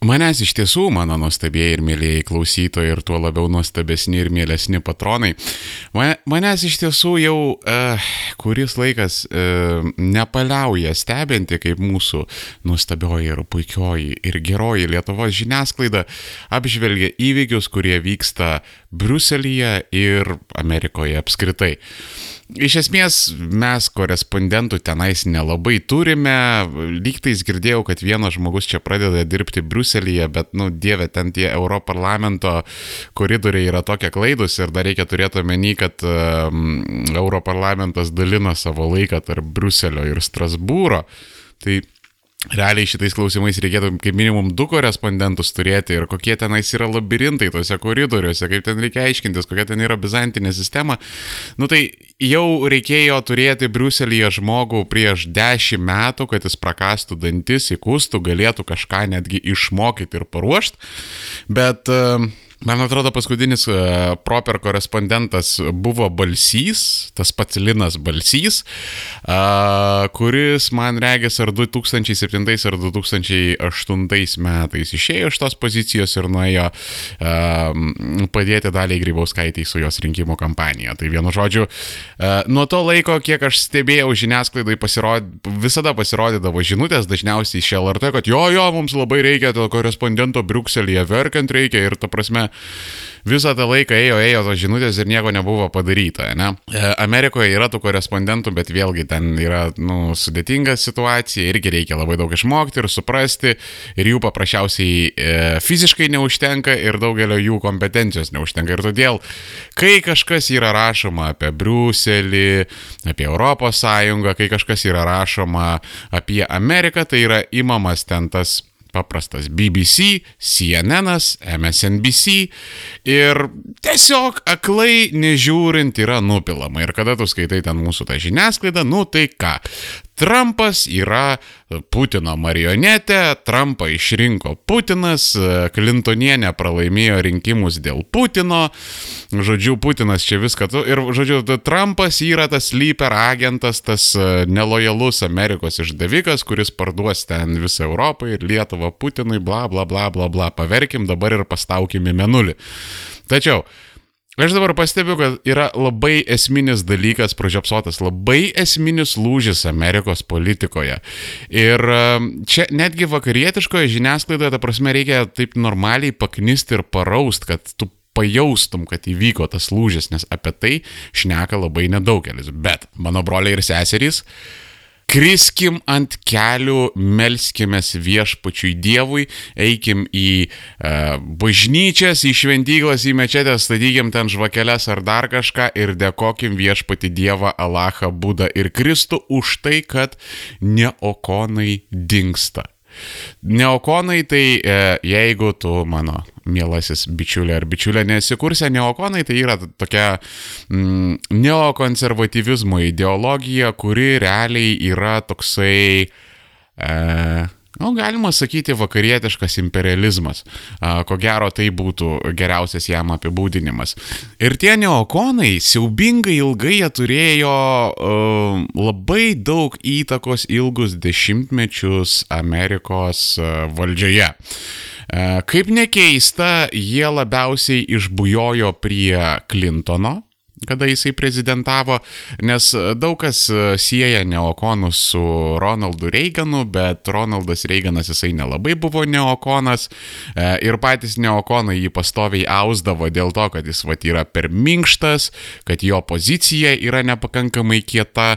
Manęs iš tiesų, mano nuostabieji ir mėlyjei klausytojai ir tuo labiau nuostabesni ir mėlesni patronai, manęs iš tiesų jau uh, kuris laikas uh, nepaliauja stebinti, kaip mūsų nuostabioji ir puikioji ir geroji Lietuvos žiniasklaida apžvelgia įvykius, kurie vyksta Bruselėje ir Amerikoje apskritai. Iš esmės mes korespondentų tenais nelabai turime, lygtais girdėjau, kad vienas žmogus čia pradeda dirbti Bruselėje, bet, nu, dieve, ten tie Europarlamento koridoriai yra tokie klaidus ir dar reikia turėti omeny, kad um, Europarlamentas dalina savo laiką tarp Bruselio ir Strasbūro. Tai realiai šitais klausimais reikėtų kaip minimum du korespondentus turėti ir kokie tenais yra labirintai tose koridoriuose, kaip ten reikia aiškintis, kokia ten yra bizantinė sistema. Nu tai jau reikėjo turėti Briuselėje žmogų prieš dešimt metų, kad jis prakastų dantis, įkustų, galėtų kažką netgi išmokyti ir paruošti, bet uh, Man atrodo, paskutinis e, proper korespondentas buvo Balsys, tas pats Linas Balsys, kuris, man regis, ar 2007 ar 2008 metais išėjo iš tos pozicijos ir nuėjo padėti daliai Grybauskaitį su jos rinkimų kampanija. Tai vienu žodžiu, nuo to laiko, kiek aš stebėjau žiniasklaidai, pasirod... visada pasirodydavo žinutės, dažniausiai iš LRT, kad jo, jo, mums labai reikia to korespondento Briukselėje, verkiant reikia ir ta prasme, visą tą laiką ėjo, ėjo tos žinutės ir nieko nebuvo padaryta. Ne? E, Amerikoje yra tų korespondentų, bet vėlgi ten yra nu, sudėtinga situacija, irgi reikia labai daug išmokti ir suprasti, ir jų paprasčiausiai e, fiziškai neužtenka ir daugelio jų kompetencijos neužtenka. Ir todėl, kai kažkas yra rašoma apie Briuselį, apie Europos Sąjungą, kai kažkas yra rašoma apie Ameriką, tai yra imamas ten tas paprastas BBC, CNN, MSNBC ir tiesiog aklai nežiūrint yra nupilama. Ir kada tu skaitai ten mūsų tą žiniasklaidą, nu tai ką, Trumpas yra Putino marionetė, Trumpą išrinko Putinas, Klintonienė pralaimėjo rinkimus dėl Putino, žodžiu, Putinas čia viską, ir, žodžiu, Trumpas yra tas sleeper agentas, tas e, nelojalus Amerikos išdavikas, kuris parduos ten visą Europą ir Lietuvą Putinui, bla bla bla bla bla, paverkim dabar ir pastaukim į menulį. Tačiau, Aš dabar pastebiu, kad yra labai esminis dalykas pražiopsotas, labai esminis lūžis Amerikos politikoje. Ir um, čia netgi vakarietiškoje žiniasklaidoje, ta prasme, reikia taip normaliai paknisti ir paraust, kad tu pajaustum, kad įvyko tas lūžis, nes apie tai šneka labai nedaugelis. Bet mano broliai ir seserys, uh, Kriskim ant kelių, melskimės viešpačiui Dievui, eikim į e, bažnyčias, į šventyklas, į mečetės, statykim ten žvakeles ar dar kažką ir dėkokim viešpati Dievą, Alachą, Budą ir Kristų už tai, kad neokonai dinksta. Neokonai tai e, jeigu tu mano mielasis bičiulė ar bičiulė nesikursė, neokonai tai yra tokia mm, neokonservatyvizmo ideologija, kuri realiai yra toksai e, nu, galima sakyti, vakarietiškas imperializmas. Ko gero tai būtų geriausias jam apibūdinimas. Ir tie neokonai siaubingai ilgai jie turėjo uh, labai daug įtakos ilgus dešimtmečius Amerikos uh, valdžioje. Uh, kaip nekeista, jie labiausiai išbujojo prie Clintono kada jisai prezidentavo, nes daug kas e, sieja neokonus su Ronaldu Reiganu, bet Ronaldas Reiganas jisai nelabai buvo neokonas e, ir patys neokonai jį pastoviai ausdavo dėl to, kad jis vat yra per minkštas, kad jo pozicija yra nepakankamai kieta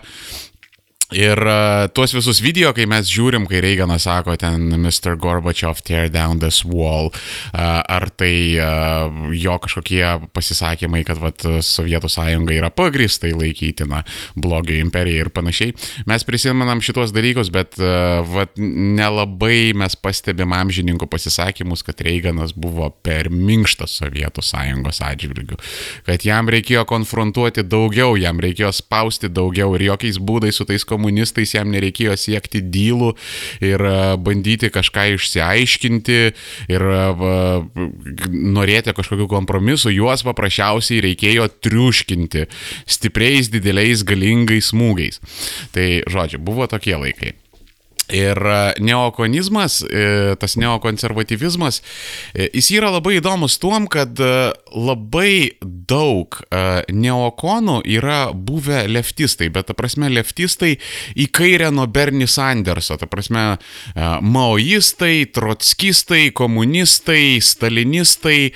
Ir uh, tuos visus video, kai mes žiūrim, kai Reiganas sako ten Mr. Gorbachev tear down this wall, uh, ar tai uh, jo kažkokie pasisakymai, kad vat, Sovietų sąjunga yra pagristai laikytina blogio imperija ir panašiai. Mes prisimenam šitos dalykus, bet uh, vat, nelabai mes pastebim amžininkų pasisakymus, kad Reiganas buvo per minkštas Sovietų sąjungos atžvilgių, kad jam reikėjo konfrontuoti daugiau, jam reikėjo spausti daugiau ir jokiais būdais su tais komunistais komunistais jam nereikėjo siekti dylų ir e, bandyti kažką išsiaiškinti ir e, norėti kažkokių kompromisų, juos paprasčiausiai reikėjo triuškinti stipriais, dideliais, galingais smūgiais. Tai, žodžiu, buvo tokie laikai. Ir e, neokonizmas, e, tas neokonservatyvizmas, e, jis yra labai įdomus tuom, kad labai daug neokonų yra buvę leftistai, bet ta prasme leftistai į kairę nuo Bernie Sanderso, ta prasme maoistai, trotskistai, komunistai, stalinistai,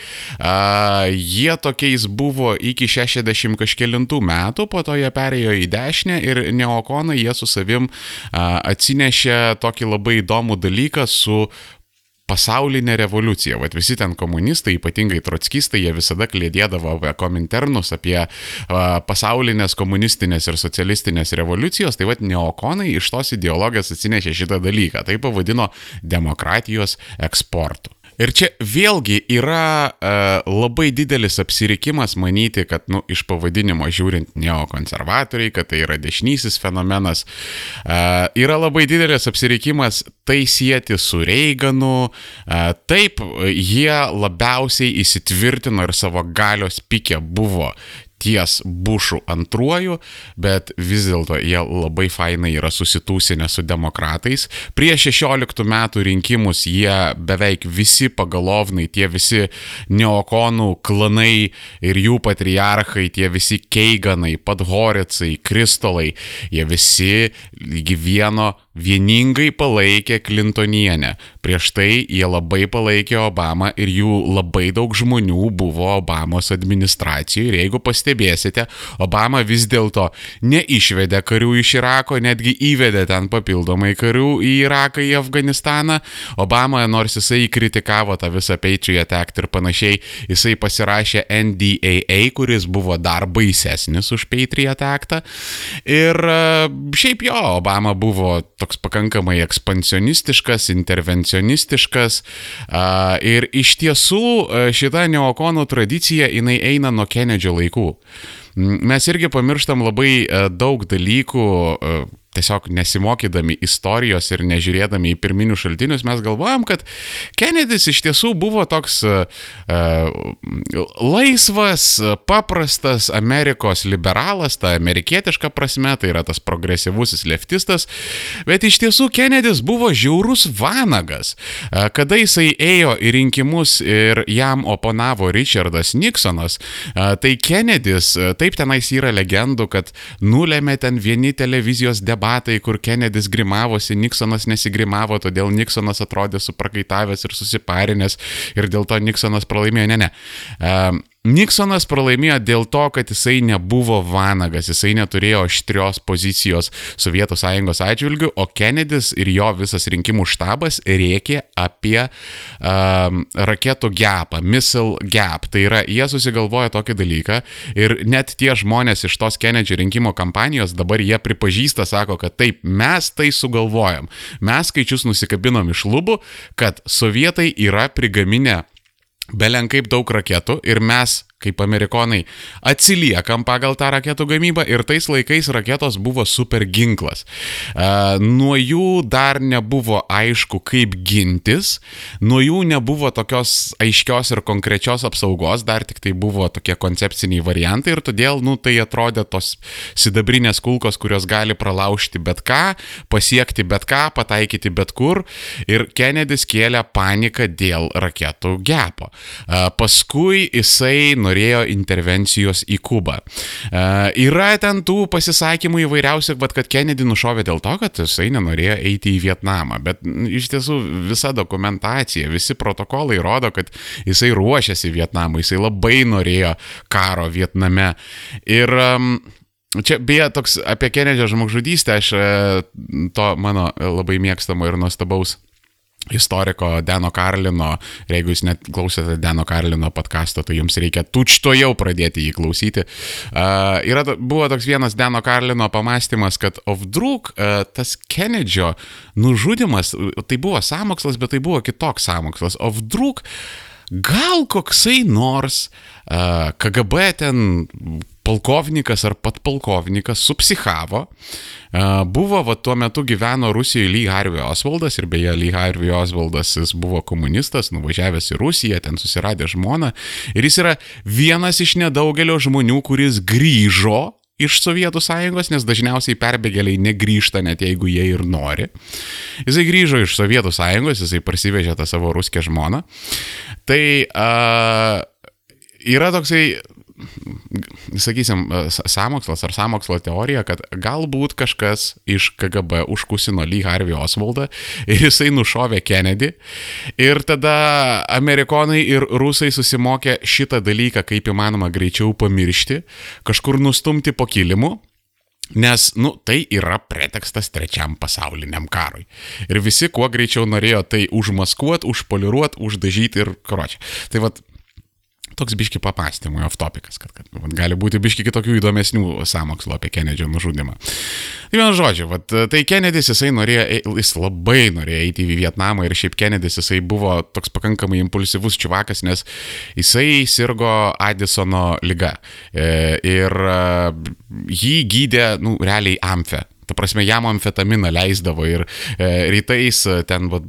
jie tokiais buvo iki 60 kažkėlintų metų, po to jie perėjo į dešinę ir neokonai jie su savim atsinešė tokį labai įdomų dalyką su pasaulinė revoliucija. Vat visi ten komunistai, ypatingai trotskistai, jie visada klėdėdavo apie kominternus, apie a, pasaulinės komunistinės ir socialistinės revoliucijos, tai vad neokonai iš tos ideologijos atsinešė šitą dalyką. Tai pavadino demokratijos eksportu. Ir čia vėlgi yra e, labai didelis apsirikimas manyti, kad, nu, iš pavadinimo žiūrint neokonservatoriai, kad tai yra dešinysis fenomenas. E, yra labai didelis apsirikimas tai sieti su Reiganu. E, taip, jie labiausiai įsitvirtino ir savo galios pikė buvo ties Bušu antruoju, bet vis dėlto jie labai fainai yra susitūsinę su demokratais. Prieš 16 metų rinkimus jie beveik visi pagalovnai, tie visi neokonų klanai ir jų patriarchai, tie visi keiganai, padhoricai, kristolai, jie visi lygi vieno vieningai palaikė Clintonienę. Prieš tai jie labai palaikė Obamą ir jų labai daug žmonių buvo Obamos administracijoje. Ir jeigu pastebėsite, Obama vis dėlto neišvedė karių iš Irako, netgi įvedė ten papildomai karių į Iraką, į Afganistaną. Obama, nors jisai kritikavo tą visą Patriot Act ir panašiai, jisai pasirašė NDAA, kuris buvo dar baisesnis už Patriot Actą. Ir e, šiaip jo, Obama buvo toks pakankamai ekspansionistiškas, intervencionistiškas. Ir iš tiesų šita neokonų tradicija jinai eina nuo Kenedžio laikų. Mes irgi pamirštam labai daug dalykų tiesiog nesimokydami istorijos ir nežiūrėdami į pirminius šaltinius, mes galvojam, kad Kennedys iš tiesų buvo toks uh, laisvas, paprastas Amerikos liberalas, ta amerikietiška prasme, tai yra tas progresyvusis leftistas, bet iš tiesų Kennedys buvo žiaurus vanagas. Uh, kada jisai ėjo į rinkimus ir jam oponavo Richardas Nixonas, uh, tai Kennedys, taip tenais yra legendų, kad nulėmė ten vieni televizijos debatai, debatai, kur Kennedys grimavosi, Nixonas nesigrimavo, todėl Nixonas atrodė suprakaitavęs ir susiparinęs ir dėl to Nixonas pralaimėjo. Ne, ne. Um, Nixonas pralaimėjo dėl to, kad jisai nebuvo vanagas, jisai neturėjo aštrios pozicijos Sovietų sąjungos atžvilgių, o Kennedys ir jo visas rinkimų štabas rėkė apie um, raketų gapą, missile gap. Tai yra, jie susigalvoja tokį dalyką ir net tie žmonės iš tos Kennedy rinkimo kampanijos dabar jie pripažįsta, sako, kad taip, mes tai sugalvojam. Mes skaičius nusikabinom iš lubų, kad sovietai yra prigaminę belenkaip daug raketų ir mes kaip amerikonai, atsiliekam pagal tą raketų gamybą ir tais laikais raketos buvo super ginklas. Uh, nuo jų dar nebuvo aišku, kaip gintis, nuo jų nebuvo tokios aiškios ir konkrečios apsaugos, dar tik tai buvo tokie koncepciniai variantai ir todėl, nu, tai atrodė tos sidabrinės kulkos, kurios gali pralaužti bet ką, pasiekti bet ką, pataikyti bet kur ir Kennedys kėlė paniką dėl raketų gepo. Uh, paskui jisai norėjo intervencijos į Kubą. E, yra ten tų pasisakymų įvairiausių, bet kad Kennedy nušovė dėl to, kad jisai nenorėjo eiti į Vietnamą. Bet iš tiesų visa dokumentacija, visi protokolai rodo, kad jisai ruošiasi Vietnamui, jisai labai norėjo karo Vietname. Ir um, Čia beje toks apie Kenedžio žmogžudystę, aš e, to mano labai mėgstamo ir nuostabaus istoriko Deno Karlino, ir jeigu jūs net klausėte Deno Karlino podkasto, tai jums reikia tučto jau pradėti jį klausyti. Uh, yra, buvo toks vienas Deno Karlino pamastymas, kad Ovdruk, uh, tas Kenedžio nužudimas, tai buvo samokslas, bet tai buvo kitoks samokslas. Ovdruk, gal koksai nors uh, KGB ten polkovnikas ar pat polkovnikas supsichavo, buvo, va tuo metu gyveno Rusijoje Lee Harvey Osvaldas ir beje Lee Harvey Osvaldas jis buvo komunistas, nuvažiavęs į Rusiją, ten susiradė žmoną ir jis yra vienas iš nedaugelio žmonių, kuris grįžo iš Sovietų sąjungos, nes dažniausiai perbėgėliai negrįžta net jeigu jie ir nori. Jisai grįžo iš Sovietų sąjungos, jisai parsivežė tą savo ruskę žmoną. Tai uh, yra toksai sakysim, samokslas ar samokslo teorija, kad galbūt kažkas iš KGB užkusino Lee Harvey Oswaldą ir jisai nušovė Kennedy. Ir tada amerikonai ir rusai susimokė šitą dalyką kaip įmanoma greičiau pamiršti, kažkur nustumti po kilimu. Nes, nu, tai yra pretekstas trečiam pasauliniam karui. Ir visi kuo greičiau norėjo tai užmaskuoti, užpoliruoti, uždažyti ir kročią. Tai vad, toks biški papastymui, off topikas, kad, kad vat, gali būti biški kitokių įdomesnių samokslo apie Kenedžio nužudimą. Tai vienu žodžiu, vat, tai Kenedis jisai norėjo, e, jis labai norėjo eiti į Vietnamą ir šiaip Kenedis jisai buvo toks pakankamai impulsyvus čivakas, nes jisai sirgo Adisono lyga. E, ir e, jį gydė, nu, realiai amfe. Ta prasme, jam amfetaminą leisdavo ir e, rytais e, ten vat,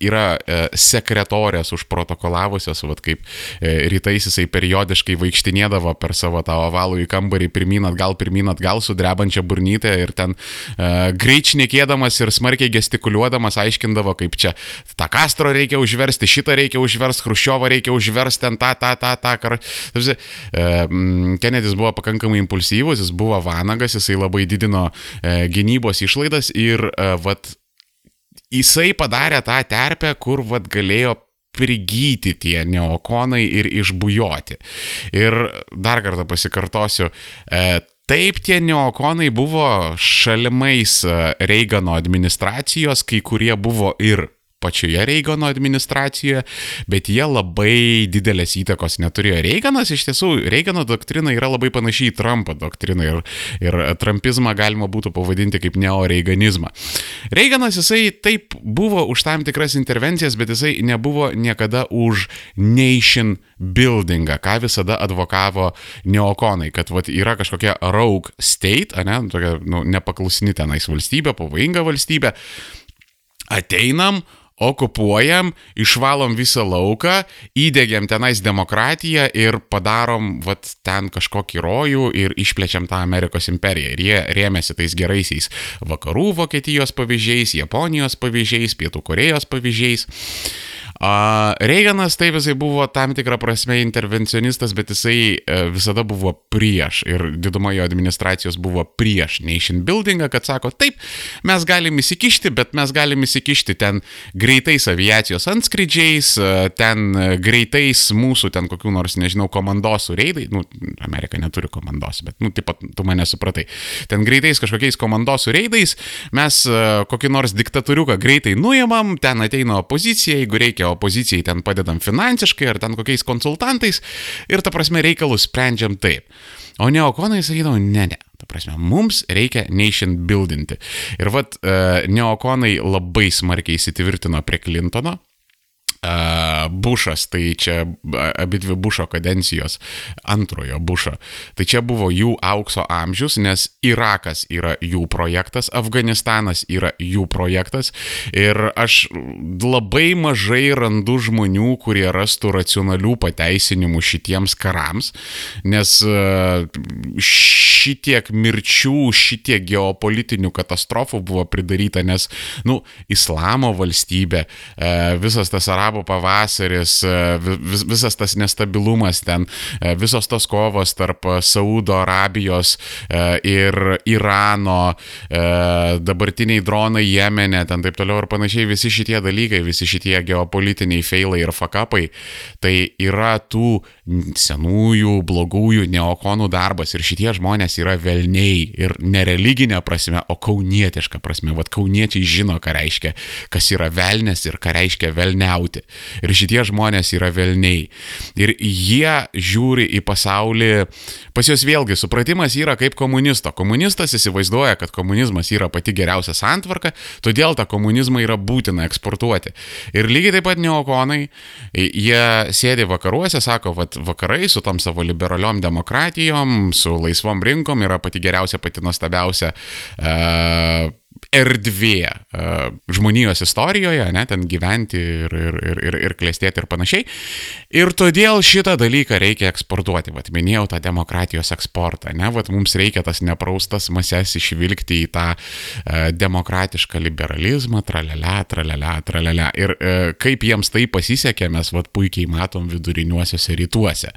yra e, sekretorės užprotokolavusios, vat, kaip e, rytais jisai periodiškai vaikštinėdavo per savo tą ovalų į kambarį, pirmin atgal, pirmin atgal su drebančia burnytė ir ten e, greit šnekėdamas ir smarkiai gestikuliuodamas aiškindavo, kaip čia tą Kastro reikia užversti, šitą reikia užversti, Hruščiovą reikia užversti, ten tą, tą, tą, tą. Kar... E, Kenedis buvo pakankamai impulsyvus, jis buvo vanagas, jisai labai didino e, gynybos išlaidas ir uh, vat, jisai padarė tą terpę, kur vat, galėjo prigyti tie neokonai ir išbujoti. Ir dar kartą pasikartosiu, e, Taip, tie neokonai buvo šalimais e, Reigano administracijos, kai kurie buvo ir pačioje Reigano administracijoje, bet jie labai didelės įtakos neturėjo. Reiganas iš tiesų, Reigano doktrina yra labai panašiai į Trumpo doktriną ir, ir Trumpizmą galima būtų pavadinti kaip neoreiganizmą. Reiganas jisai taip buvo už tam tikras intervencijas, bet jisai nebuvo niekada už nation buildingą, ką visada advokavo neokonai, kad vat, yra kažkokia rogue state, ne, tokia nu, nepaklusni tenais valstybė, pavojinga valstybė. Ateinam, okupuojam, išvalom visą lauką, įdėgiam tenais demokratiją ir padarom vat, ten kažkokį rojų ir išplečiam tą Amerikos imperiją. Ir jie rėmėsi tais geraisiais vakarų Vokietijos pavyzdžiais, Japonijos pavyzdžiais, Pietų Korejos pavyzdžiais. Reiganas taip jisai buvo tam tikrą prasme intervencionistas, bet jisai e, visada buvo prieš ir diduma jo administracijos buvo prieš nation buildingą, kad sako, taip, mes galim įsikišti, bet mes galim įsikišti ten greitais aviacijos antskrydžiais, e, ten greitais mūsų ten kokių nors, nežinau, komandosų reidai, nu, Amerika neturi komandos, bet, nu, taip pat tu mane supratai, ten greitais kažkokiais komandosų reidais mes e, kokį nors diktatoriuką greitai nuimam, ten ateina opozicija, jeigu reikia opozicijai ten padedam finansiškai ar ten kokiais konsultantais ir ta prasme reikalus sprendžiam taip. O neokonai sakydavo, ne, ne, ta prasme, mums reikia nation buildinti. Ir vad, uh, neokonai labai smarkiai įsitvirtino prie Clintono, Bušas, tai čia abi dvi Bušo kadencijos, antrojo Bušo. Tai čia buvo jų aukso amžius, nes Irakas yra jų projektas, Afganistanas yra jų projektas ir aš labai mažai randu žmonių, kurie rastų racionalių pateisinimų šitiems karams, nes šitiek mirčių, šitiek geopolitinių katastrofų buvo pridaryta, nes, nu, islamo valstybė, visas tas arabų arabų pavasaris, e, vis, visas tas nestabilumas ten, e, visos tos kovos tarp Saudo Arabijos e, ir Irano, dabartiniai dronai Jemene, ten taip toliau ir panašiai, visi šitie dalykai, visi šitie geopolitiniai failai ir fakapai, tai yra tų senųjų, blogųjų neokonų darbas ir šitie žmonės yra velniai ir nereliginė prasme, o kaunietiška prasme. Vat kauniečiai žino, ką reiškia, kas yra velnės ir ką reiškia velniauti. Ir šitie žmonės yra velniai. Ir jie žiūri į pasaulį, pas juos vėlgi supratimas yra kaip komunisto. Komunistas įsivaizduoja, kad komunizmas yra pati geriausia santvarka, todėl tą komunizmą yra būtina eksportuoti. Ir lygiai taip pat neokonai, jie sėdi vakaruose, sako, kad vakarai su tom savo liberaliom demokratijom, su laisvom rinkom yra pati geriausia, pati nuostabiausia. Uh, erdvė uh, žmonijos istorijoje, ne, ten gyventi ir, ir, ir, ir, ir klėstėti ir panašiai. Ir todėl šitą dalyką reikia eksportuoti. Vat minėjau tą demokratijos eksportą, ne, vat mums reikia tas nepraustas mases išvilgti į tą uh, demokratišką liberalizmą, tralelę, tralelę, tralelę. Ir uh, kaip jiems tai pasisekė, mes vat puikiai matom viduriniuosiuose rytuose.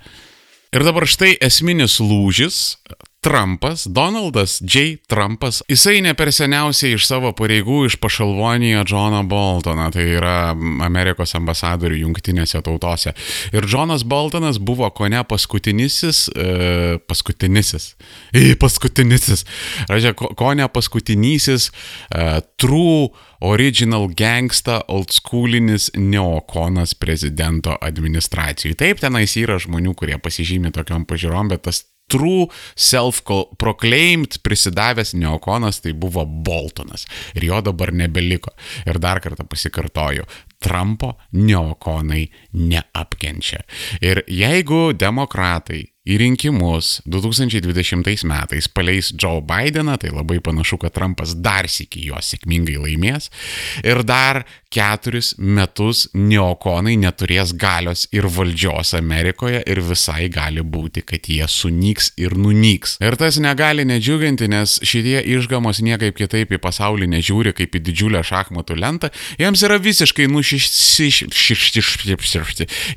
Ir dabar štai esminis lūžis Trumpas, Donaldas J. Trumpas, jisai ne per seniausiai iš savo pareigų iš pašalvonijo Johną Boltoną, tai yra Amerikos ambasadorių jungtinėse tautose. Ir Johnas Boltonas buvo ko ne paskutinisis, e, paskutinisis, į paskutinisis, ražia, ko, ko ne paskutinysis e, true original gangsta, oldschoolinis neokonas prezidento administracijai. Taip, tenais yra žmonių, kurie pasižymė tokiam pažiūrom, bet tas true self-proclaimed prisidavęs neokonas tai buvo Boltonas. Ir jo dabar nebeliko. Ir dar kartą pasikartoju, Trumpo neokonai neapkenčia. Ir jeigu demokratai į rinkimus 2020 metais paleis Joe Bideną, tai labai panašu, kad Trumpas dar sėki juos sėkmingai laimės. Ir dar keturis metus neokonai neturės galios ir valdžios Amerikoje ir visai gali būti, kad jie sunyks ir nunyks. Ir tas negali nedžiuginti, nes šitie išgamos niekaip kitaip į pasaulį nežiūri kaip į didžiulę šachmatų lentą. Jiems yra visiškai nusišikti.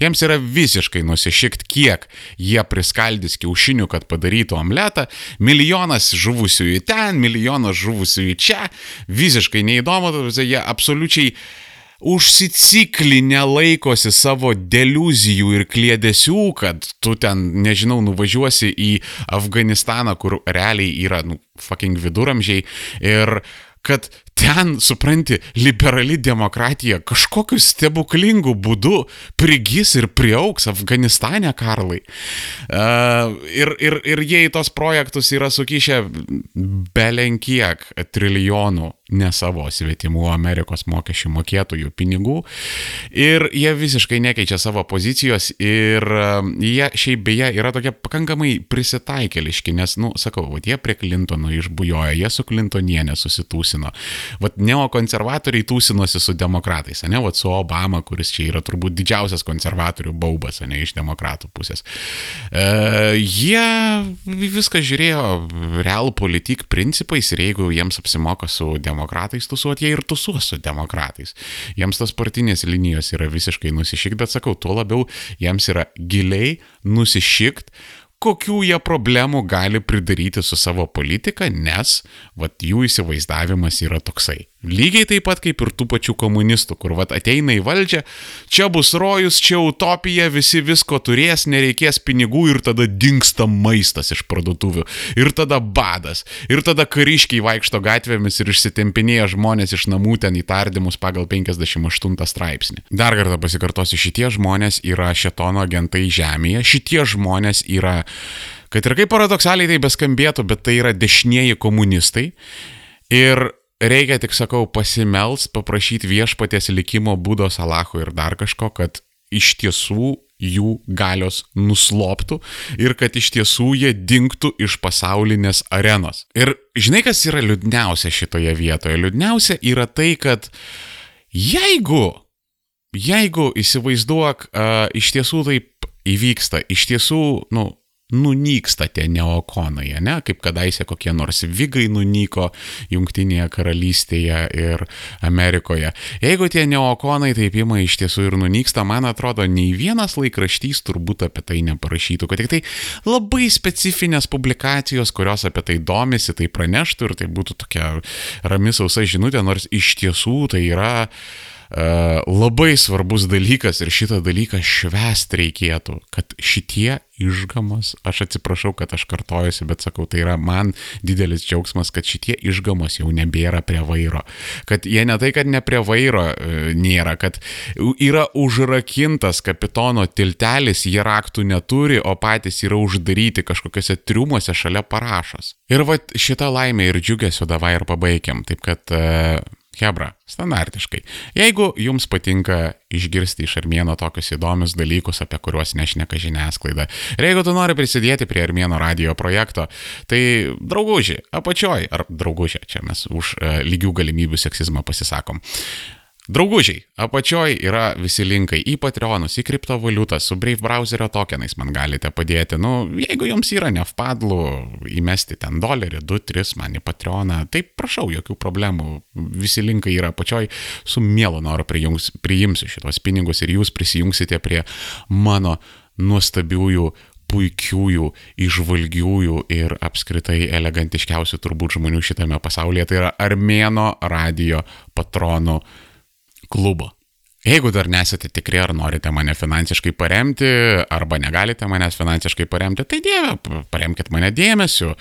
Jiems yra visiškai nusišikti, kiek jie priskaldys kiaušinių, kad padarytų omletą. Milijonas žuvusiųjų ten, milijonas žuvusiųjų čia. Visiškai neįdomu, jie absoliučiai užsiciklinę laikosi savo deluzijų ir klėdesių, kad tu ten, nežinau, nuvažiuosi į Afganistaną, kur realiai yra, nu, fucking viduramžiai ir kad ten, supranti, liberali demokratija kažkokiu stebuklingu būdu prigis ir priauks Afganistane, Karlai. Uh, ir, ir, ir jie į tos projektus yra sukišę belenkiek trilijonų ne savo svetimų Amerikos mokesčių mokėtojų pinigų ir jie visiškai nekeičia savo pozicijos ir jie šiaip beje yra tokie pakankamai prisitaikeliški, nes, nu, sakau, va, jie prie Clintono išbujojo, jie su Clintonienė susitūsino. Vat neokonservatoriai tūsinosi su demokratais, ne, vat su Obama, kuris čia yra turbūt didžiausias konservatorių baubas, ne iš demokratų pusės. E, jie viską žiūrėjo real politik principais ir jeigu jiems apsimoka su demokratais tusuoti, jie ir tusuos su demokratais. Jiems tos partinės linijos yra visiškai nusišikt, bet sakau, tuo labiau jiems yra giliai nusišikt kokių jie problemų gali pridaryti su savo politika, nes vat, jų įsivaizdavimas yra toksai. Lygiai taip pat kaip ir tų pačių komunistų, kur vat ateina į valdžią, čia bus rojus, čia utopija, visi visko turės, nereikės pinigų ir tada dinksta maistas iš parduotuvių. Ir tada badas. Ir tada kariškiai vaikšto gatvėmis ir išsitempinėja žmonės iš namų ten į tardymus pagal 58 straipsnį. Dar kartą pasikartosiu, šitie žmonės yra šetono agentai žemėje, šitie žmonės yra kad ir kaip paradoksaliai tai beskambėtų, bet tai yra dešinieji komunistai. Ir reikia tik, sakau, pasimels, paprašyti viešpaties likimo būdos Alacho ir dar kažko, kad iš tiesų jų galios nusloptų ir kad iš tiesų jie dinktų iš pasaulinės arenos. Ir žinai, kas yra liūdniausia šitoje vietoje? Liūdniausia yra tai, kad jeigu, jeigu įsivaizduok, uh, iš tiesų taip įvyksta, iš tiesų, nu, nunyksta tie neokonai, ne, kaip kadaise kokie nors vigai nunyko Junktinėje karalystėje ir Amerikoje. Jeigu tie neokonai taip ima iš tiesų ir nunyksta, man atrodo, nei vienas laikraštys turbūt apie tai neparašytų, kad tik tai labai specifinės publikacijos, kurios apie tai domisi, tai praneštų ir tai būtų tokia rami sausa žinutė, nors iš tiesų tai yra Uh, labai svarbus dalykas ir šitą dalyką švest reikėtų, kad šitie išgamos, aš atsiprašau, kad aš kartojuosi, bet sakau, tai yra man didelis džiaugsmas, kad šitie išgamos jau nebėra prie vairo. Kad jie ne tai, kad ne prie vairo e, nėra, kad yra užrakintas kapitono tiltelis, jie raktų neturi, o patys yra uždaryti kažkokiuose triumuose šalia parašos. Ir va šitą laimę ir džiugesio davai ir pabaigiam. Taip kad e, Hebra, standartiškai. Jeigu jums patinka išgirsti iš Armėno tokius įdomius dalykus, apie kuriuos nešneka žiniasklaida, ir jeigu tu nori prisidėti prie Armėno radio projekto, tai drauguži, apačioj, ar draugužė, čia mes už uh, lygių galimybių seksizmą pasisakom. Draugužiai, apačioj yra visi linkai į Patreonus, į kriptovaliutą, su Brave browserio tokenais man galite padėti. Nu, jeigu jums yra nefpadlų įmesti ten dolerį, 2-3 man į Patreoną, tai prašau, jokių problemų. Visi linkai yra apačioj, su mielu noru prijungs, priimsiu šitos pinigus ir jūs prisijungsite prie mano nuostabiųjų puikiųjų, išvalgiųjų ir apskritai elegantiškiausių turbūt žmonių šitame pasaulyje. Tai yra Armėno radio patronų klubo. Jeigu dar nesate tikri, ar norite mane finansiškai paremti, arba negalite manęs finansiškai paremti, tai dieve, paremkite mane dėmesiu,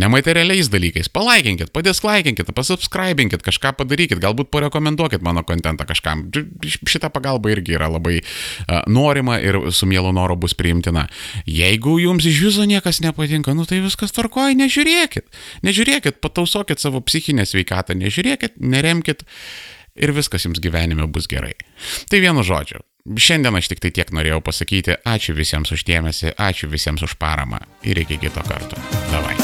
nematerialiais dalykais, palaikinkit, padisklaikinkit, pasubscribinkit, kažką padarykit, galbūt parekomenduokit mano kontentą kažkam. Šita pagalba irgi yra labai norima ir su mielu noru bus priimtina. Jeigu jums iš viso niekas nepatinka, nu tai viskas tvarkoja, nežiūrėkit. Nežiūrėkit, patausokit savo psichinę sveikatą, nežiūrėkit, neremkit ir viskas jums gyvenime bus gerai. Tai vienu žodžiu. Šiandien aš tik tai tiek norėjau pasakyti. Ačiū visiems už dėmesį, ačiū visiems už paramą ir iki kito karto. Davai.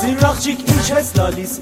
Zirrakçık ilçes ladis